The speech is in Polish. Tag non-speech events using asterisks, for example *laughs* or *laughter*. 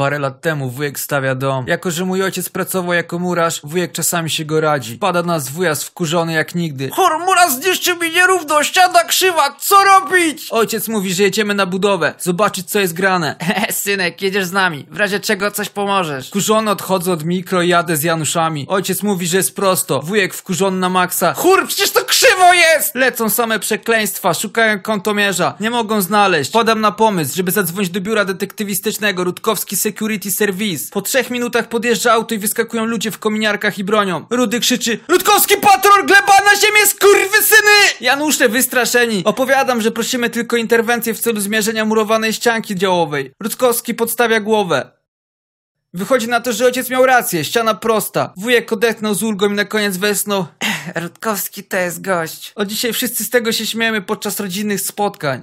Parę lat temu wujek stawia dom. Jako, że mój ojciec pracował jako murarz, wujek czasami się go radzi. Pada na nas wujas wkurzony jak nigdy. Chor, murarz zniszczył mi nierówno, ściana krzywa, co robić? Ojciec mówi, że jedziemy na budowę, zobaczyć co jest grane. *laughs* Synek, jedziesz z nami, w razie czego coś pomożesz. Wkurzony odchodzę od mikro i jadę z Januszami. Ojciec mówi, że jest prosto. Wujek wkurzony na maksa. Chór, przecież to krzywo jest! Lecą same przekleństwa, szukają kątomierza. Nie mogą znaleźć. Podam na pomysł, żeby zadzwonić do biura detektywistycznego Rutkowski Security Service. Po trzech minutach podjeżdża auto i wyskakują ludzie w kominiarkach i bronią. Rudy krzyczy Rutkowski patrol, gleba na ziemię! Janusze wystraszeni. Opowiadam, że prosimy tylko interwencję w celu zmierzenia murowanej ścianki działowej. Rutkowski podstawia głowę. Wychodzi na to, że ojciec miał rację, ściana prosta. Wujek odetchnął z ulgą i na koniec wesnął. Rutkowski to jest gość. Od dzisiaj wszyscy z tego się śmiejemy podczas rodzinnych spotkań.